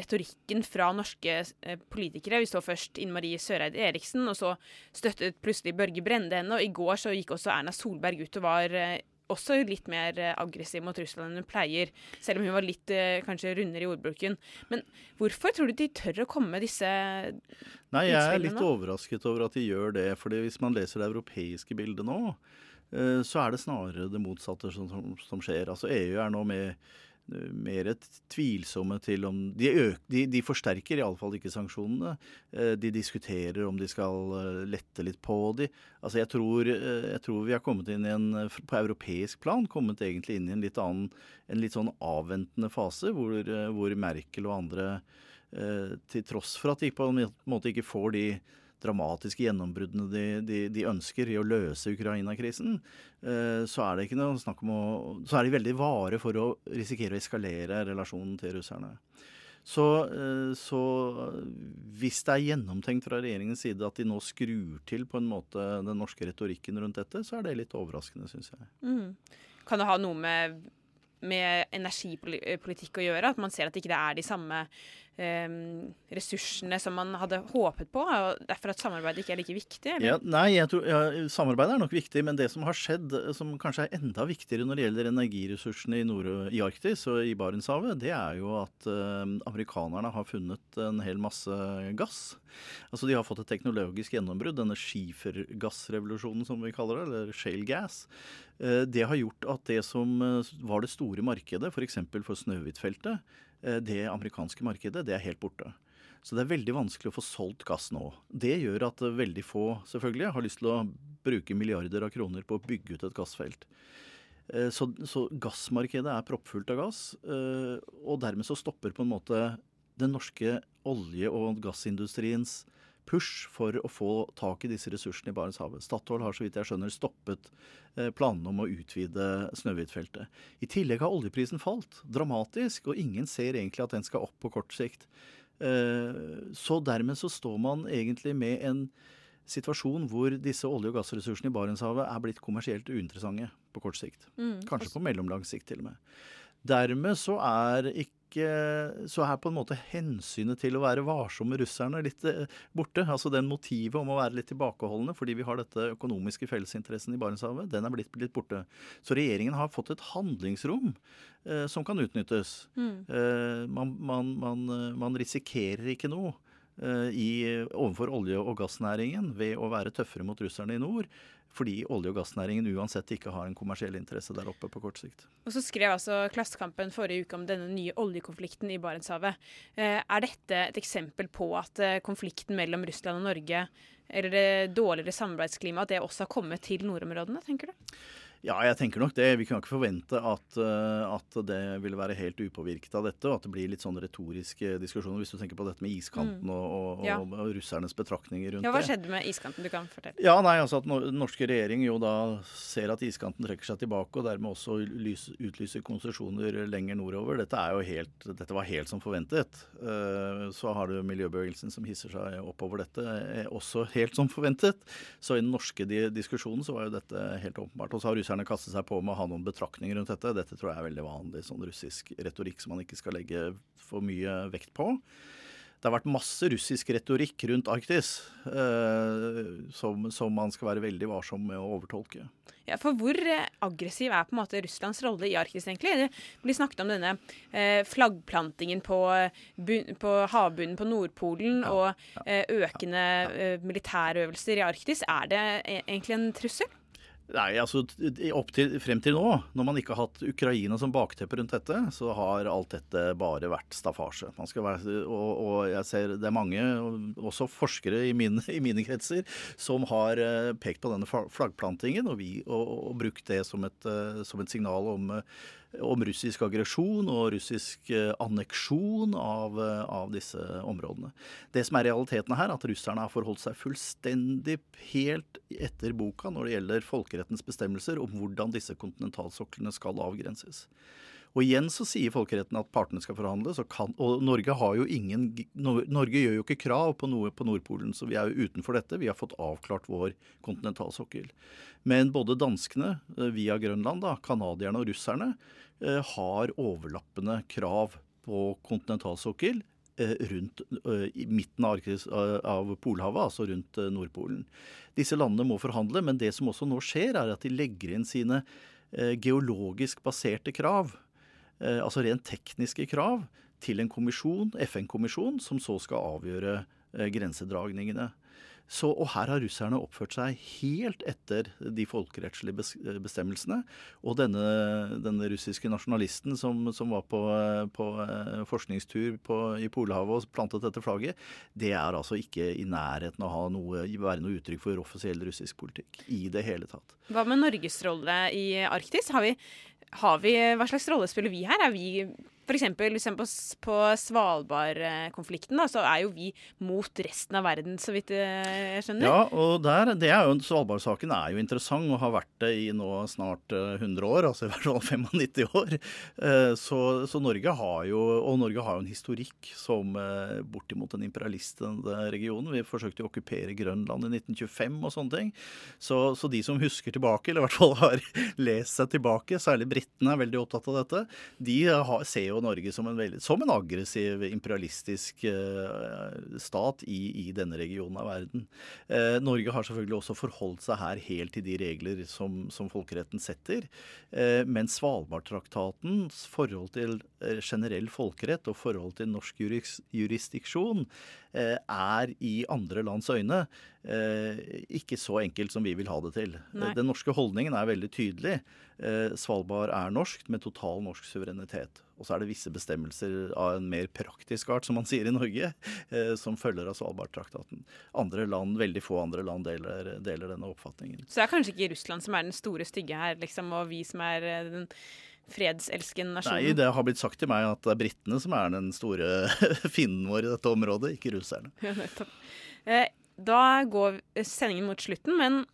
retorikken fra norske eh, politikere. Vi så først Ine Marie Søreide Eriksen, og så støttet plutselig Børge Brende henne. Og i går så gikk også Erna Solberg ut og var eh, også litt mer eh, aggressiv mot Russland enn hun pleier, selv om hun var litt eh, kanskje rundere i ordbruken. Men hvorfor tror du de tør å komme med disse Nei, jeg er litt nå? overrasket over at de gjør det. fordi hvis man leser det europeiske bildet nå, eh, så er det snarere det motsatte som, som, skjer. Altså EU er nå med mer et tvilsomme til om De, øk, de, de forsterker iallfall ikke sanksjonene. Eh, De diskuterer om de skal eh, lette litt på de. Altså jeg tror, eh, jeg tror vi har kommet inn i en På europeisk plan kommet egentlig inn i en litt annen En litt sånn avventende fase, hvor, hvor Merkel og andre til tross for at de på en måte ikke får de dramatiske gjennombruddene de, de, de ønsker i å løse Ukraina-krisen, eh, så er det ikke noe snakk om å Så er de veldig vare for å risikere å eskalere relasjonen til russerne. Så, eh, så hvis det er gjennomtenkt fra regjeringens side at de nå skrur til på en måte den norske retorikken rundt dette, så er det litt overraskende, syns jeg. Mm. Kan det ha noe med, med energipolitikk å gjøre? At man ser at ikke det er de samme ressursene som man hadde håpet på? og Derfor at samarbeidet ikke er like viktig? Ja, nei, tror, ja, samarbeidet er nok viktig, men det som har skjedd, eh, som kanskje er enda viktigere når det gjelder energiressursene i, nord i Arktis og i Barentshavet, det er jo at eh, amerikanerne har funnet en hel masse gass. Altså De har fått et teknologisk gjennombrudd, denne skifergassrevolusjonen som vi kaller det, eller shale gas. Eh, det har gjort at det som var det store markedet, f.eks. for, for Snøhvitfeltet, det amerikanske markedet, det er helt borte. Så det er veldig vanskelig å få solgt gass nå. Det gjør at veldig få selvfølgelig har lyst til å bruke milliarder av kroner på å bygge ut et gassfelt. Eh, så, så gassmarkedet er proppfullt av gass, eh, og dermed så stopper på en måte den norske olje- og gassindustriens push for å få tak i disse ressursene i Barentshavet. Statoil har så vidt jeg skjønner stoppet eh, planene om å utvide Snøhvitfeltet. I tillegg har oljeprisen falt dramatisk, og ingen ser egentlig at den skal opp på kort sikt. Så dermed så står man egentlig med en situasjon hvor disse olje- og gassressursene i Barentshavet er blitt kommersielt uinteressante på kort sikt. Mm. Kanskje på mellomlang sikt til og med. Dermed så er ikke så er på en måte hensynet til å være varsom med russerne litt eh, borte. Altså den motivet om å være litt tilbakeholdne fordi vi har dette økonomiske fellesinteressen i Barentshavet, den er blitt litt borte. Så regjeringen har fått et handlingsrom eh, som kan utnyttes. Mm. Eh, man, man, man, eh, man risikerer ikke noe i, overfor olje- og gassnæringen ved å være tøffere mot russerne i nord. Fordi olje- og gassnæringen uansett ikke har en kommersiell interesse der oppe på kort sikt. Og så skrev altså Klassekampen forrige uke om denne nye oljekonflikten i Barentshavet. Eh, er dette et eksempel på at eh, konflikten mellom Russland og Norge, eller det dårligere samarbeidsklimaet, at det også har kommet til nordområdene, tenker du? Ja, jeg tenker nok det. Vi kan ikke forvente at, uh, at det vil være helt upåvirket av dette, og at det blir litt sånn retoriske diskusjoner. Hvis du tenker på dette med iskanten Mm. og, og, Ja. og, og russernes betraktninger rundt det. Ja, Hva skjedde med iskanten? Du kan fortelle. Ja, nei, altså at den norske regjering jo da ser at iskanten trekker seg tilbake, og dermed også lys, utlyser konsesjoner lenger nordover. Dette, er jo helt, dette var helt som forventet. Eh, Så har du miljøbevegelsen som hisser seg oppover dette, eh, også helt som forventet. Så i den norske diskusjonen så var jo dette helt åpenbart. Og så har russerne kastet seg på med å ha noen betraktninger rundt dette. Dette tror jeg er veldig vanlig sånn russisk retorikk som man ikke skal legge for mye vekt på. Det har vært masse russisk retorikk rundt Arktis eh, som, som man skal være veldig varsom med å overtolke. Ja, for hvor eh, aggressiv er på en måte Russlands rolle i Arktis, egentlig? Det blir snakket om denne eh, flaggplantingen på, eh, på havbunnen på Nordpolen og eh, økende eh, militærøvelser i Arktis. Er det e egentlig en trussel? Nei, altså til, Frem til nå, når man ikke har hatt Ukraina som bakteppe rundt dette, så har alt dette bare vært staffasje. Være, og, og jeg ser det er mange, også forskere i mine, i mine kretser, som har eh, pekt på denne flaggplantingen og, vi, og, og brukt det som et, eh, som et signal om, eh, om russisk aggresjon og russisk eh, anneksjon av, eh, av disse områdene. Det som er realiteten her, er at russerne har forholdt seg fullstendig helt etter boka når det gjelder folkerettens bestemmelser om hvordan disse kontinentalsoklene skal avgrenses. Og igjen så sier folkeretten at partene skal forhandle, kan, og Norge har jo ingen Norge gjør jo ikke krav på noe på Nordpolen, så vi er jo utenfor dette. Vi har fått avklart vår kontinentalsokkel. Men både danskene eh, via Grønland, da, canadierne og russerne eh, har overlappende krav på kontinentalsokkel eh, rundt i midten av, Arktis, av Polhavet, altså rundt Nordpolen. Disse landene må forhandle, men det som også nå skjer, er at de legger inn sine geologisk baserte krav, altså rent tekniske krav, til en kommisjon, FN-kommisjon, som så skal avgjøre eh, grensedragningene. Så, og her har russerne oppført seg helt etter de folkerettslige bestemmelsene. Og denne, denne russiske nasjonalisten som, som var på, eh, på eh, forskningstur på, i Polhavet og plantet dette flagget, det er altså ikke i nærheten av å noe, være noe uttrykk for offisiell russisk politikk i det hele tatt. Hva med Norges rolle i Arktis? Har vi, har vi, hva slags rolle spiller vi her? Er vi F.eks. Hvis på, Svalbard-konflikten, så er jo vi mot resten av verden, så vidt eh, jeg skjønner. Ja, og der, det er jo, Svalbard-saken er jo interessant og har vært det i nå snart eh, 100 år, altså i hvert fall 95 år. Eh, Så, så Norge har jo og Norge har jo en historikk som eh, bortimot en imperialist i den regionen. Vi forsøkte å okkupere Grønland i 1925 og sånne ting. Så, så de som husker tilbake, eller i hvert fall har lest seg tilbake, særlig britene er veldig opptatt av dette, de har, ser jo Norge som en, veldig, som en aggressiv imperialistisk eh, stat i, i denne regionen av verden. Eh, Norge har selvfølgelig også forholdt seg her helt til de regler som, som folkeretten setter. Eh, men Svalbardtraktatens forhold til eh, generell folkerett og forhold til norsk juris, jurisdiksjon er i andre lands øyne eh, ikke så enkelt som vi vil ha det til. Nei. Den norske holdningen er veldig tydelig. Eh, Svalbard er norsk med total norsk suverenitet. Og så er det visse bestemmelser av en mer praktisk art, som man sier i Norge, eh, som følger av Svalbardtraktaten. Andre land, veldig få andre land deler, deler denne oppfatningen. Så det er kanskje ikke Russland som er den store stygge her, liksom, og vi som er eh, den fredselskende nasjonen? Nei, det har blitt sagt til meg at det er britene som er den store fienden vår i dette området, ikke russerne. Ja, nettopp. Eh, Da går sendingen mot slutten, men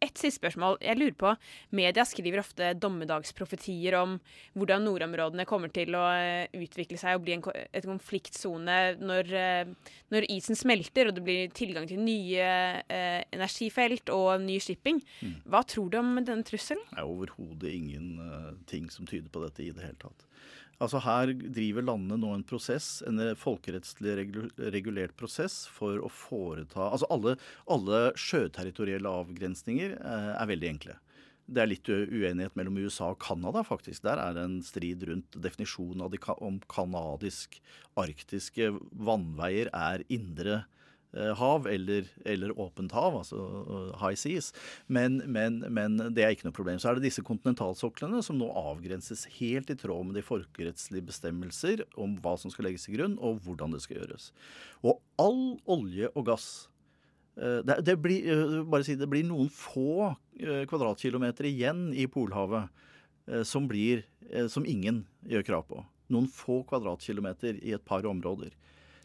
ett siste spørsmål. Jeg lurer på, Media skriver ofte dommedagsprofetier om hvordan nordområdene kommer til å eh, utvikle seg og bli en, et konfliktsone når, eh, når isen smelter og det blir tilgang til nye eh, energifelt og ny shipping. Hva tror du om denne trusselen? Det er overhodet ingen uh, ting som tyder på dette i det hele tatt. Altså Her driver landene nå en prosess, en eh, folkerettslig regulert prosess for å foreta Altså alle, alle sjøterritorielle avgrensninger eh, er veldig enkle. Det er litt uenighet mellom USA og Canada, faktisk. Der er det en strid rundt definisjonen av de, om kanadisk-arktiske vannveier er indre hav eller, eller åpent hav, altså eh, high seas. Men, men, men det er ikke noe problem. Så er det disse kontinentalsoklene som nå avgrenses helt i tråd med de folkerettslige bestemmelser om hva som skal legges til grunn, og hvordan det skal gjøres. Og all olje og gass eh, det, det, blir, eh, bare si, det blir noen få eh, kvadratkilometer igjen i Polhavet eh, som, blir, eh, som ingen gjør krav på. Noen få kvadratkilometer i et par områder.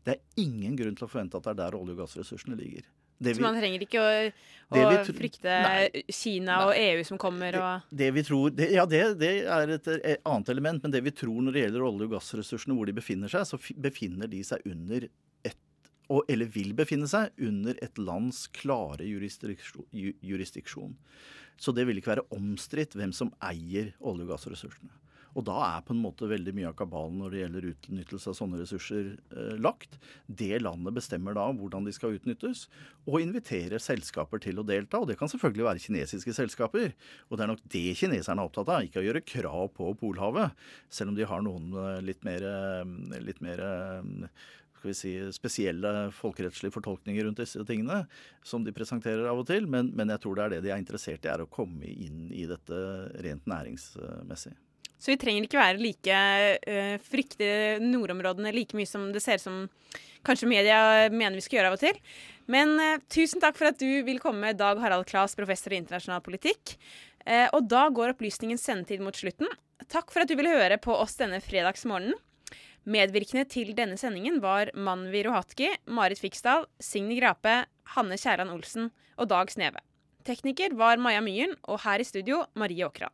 Det er ingen grunn til å forvente at det er der olje- og gassressursene ligger. Det Så man trenger ikke å, å vi frykte Nei. Kina og EU som kommer og Det vi tror, det, ja, det, det er et eh, annet element, men det vi tror når det gjelder olje- og gassressursene, hvor de befinner seg, så fi- befinner de seg under et og, eller vil befinne seg under et lands klare jurisdiksjon. Så det vil ikke være omstridt hvem som eier olje- og gassressursene. Og da er på en måte veldig mye av kabalen når det gjelder utnyttelse av sånne ressurser eh, lagt. Det landet bestemmer da hvordan de skal utnyttes, og inviterer selskaper til å delta. Og det kan selvfølgelig være kinesiske selskaper. Og det er nok det kineserne er opptatt av, ikke å gjøre krav på Polhavet. Selv om de har noen eh, litt mer, eh, litt mer eh, skal vi si, spesielle folkerettslige fortolkninger rundt disse tingene, som de presenterer av og til. Men, men jeg tror det er det de er interessert i, er å komme inn i dette rent næringsmessig. Så vi trenger ikke være like uh, frykte nordområdene like mye som det ser ut som kanskje media mener vi skal gjøre av og til. Men uh, tusen takk for at du vil komme, Dag Harald Klas, professor i internasjonal politikk. Uh, og da går opplysningens sendetid mot slutten. Takk for at du ville høre på oss denne fredagsmorgenen. Medvirkende til denne sendingen var Manvi Rohatki, Marit Fiksdal, Signy Grape, Hanne Kjærland Olsen og Dag Sneve. Tekniker var Maja Myhren, og her i studio Marie Åkran.